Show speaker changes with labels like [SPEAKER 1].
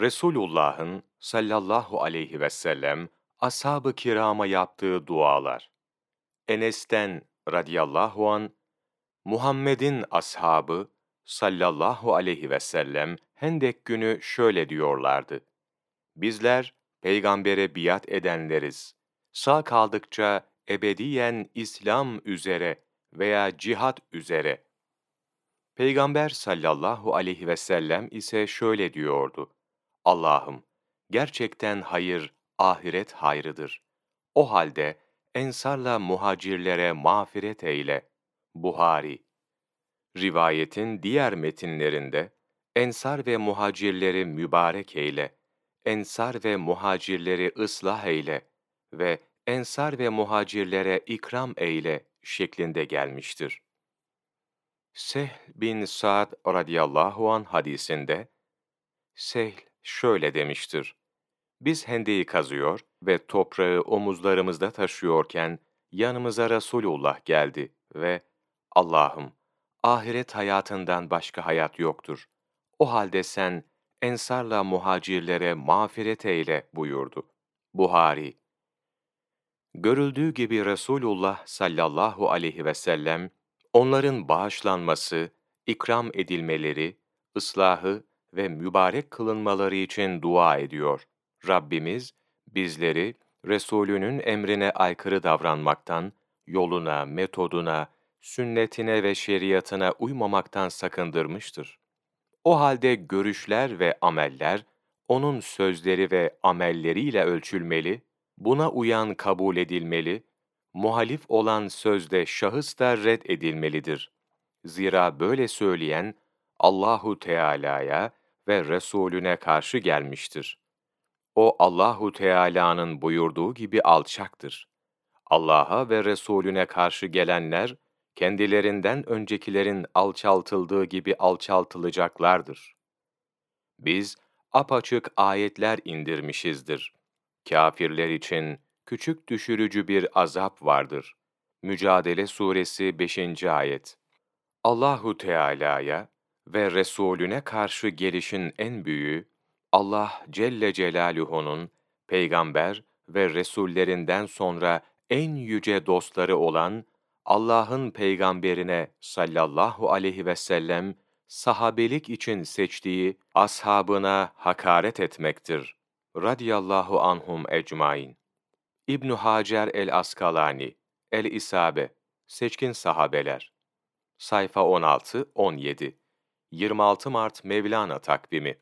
[SPEAKER 1] Resulullah'ın sallallahu aleyhi ve sellem ashab-ı kirama yaptığı dualar. Enes'ten radıyallahu an Muhammed'in ashabı sallallahu aleyhi ve sellem Hendek günü şöyle diyorlardı. Bizler peygambere biat edenleriz. Sağ kaldıkça ebediyen İslam üzere veya cihat üzere. Peygamber sallallahu aleyhi ve sellem ise şöyle diyordu. Allah'ım, gerçekten hayır, ahiret hayrıdır. O halde ensarla muhacirlere mağfiret eyle. Buhari Rivayetin diğer metinlerinde, ensar ve muhacirleri mübarek eyle, ensar ve muhacirleri ıslah eyle ve ensar ve muhacirlere ikram eyle şeklinde gelmiştir. Sehl bin Sa'd radıyallahu an hadisinde, Sehl şöyle demiştir. Biz hendeyi kazıyor ve toprağı omuzlarımızda taşıyorken yanımıza Resulullah geldi ve Allah'ım ahiret hayatından başka hayat yoktur. O halde sen ensarla muhacirlere mağfiret eyle buyurdu. Buhari Görüldüğü gibi Resulullah sallallahu aleyhi ve sellem, onların bağışlanması, ikram edilmeleri, ıslahı ve mübarek kılınmaları için dua ediyor. Rabbimiz, bizleri Resulünün emrine aykırı davranmaktan, yoluna, metoduna, sünnetine ve şeriatına uymamaktan sakındırmıştır. O halde görüşler ve ameller, onun sözleri ve amelleriyle ölçülmeli, buna uyan kabul edilmeli, muhalif olan sözde şahıs da red edilmelidir. Zira böyle söyleyen Allahu Teala'ya ve Resulüne karşı gelmiştir. O Allahu Teala'nın buyurduğu gibi alçaktır. Allah'a ve Resulüne karşı gelenler kendilerinden öncekilerin alçaltıldığı gibi alçaltılacaklardır. Biz apaçık ayetler indirmişizdir. Kafirler için küçük düşürücü bir azap vardır. Mücadele Suresi 5. Ayet Allahu Teala'ya ve Resulüne karşı gelişin en büyüğü, Allah Celle Celaluhu'nun peygamber ve resullerinden sonra en yüce dostları olan Allah'ın peygamberine sallallahu aleyhi ve sellem sahabelik için seçtiği ashabına hakaret etmektir. Radiyallahu anhum ecmain. İbn Hacer el-Askalani, El-İsabe, Seçkin Sahabeler. Sayfa 16-17 26 Mart Mevlana takvimi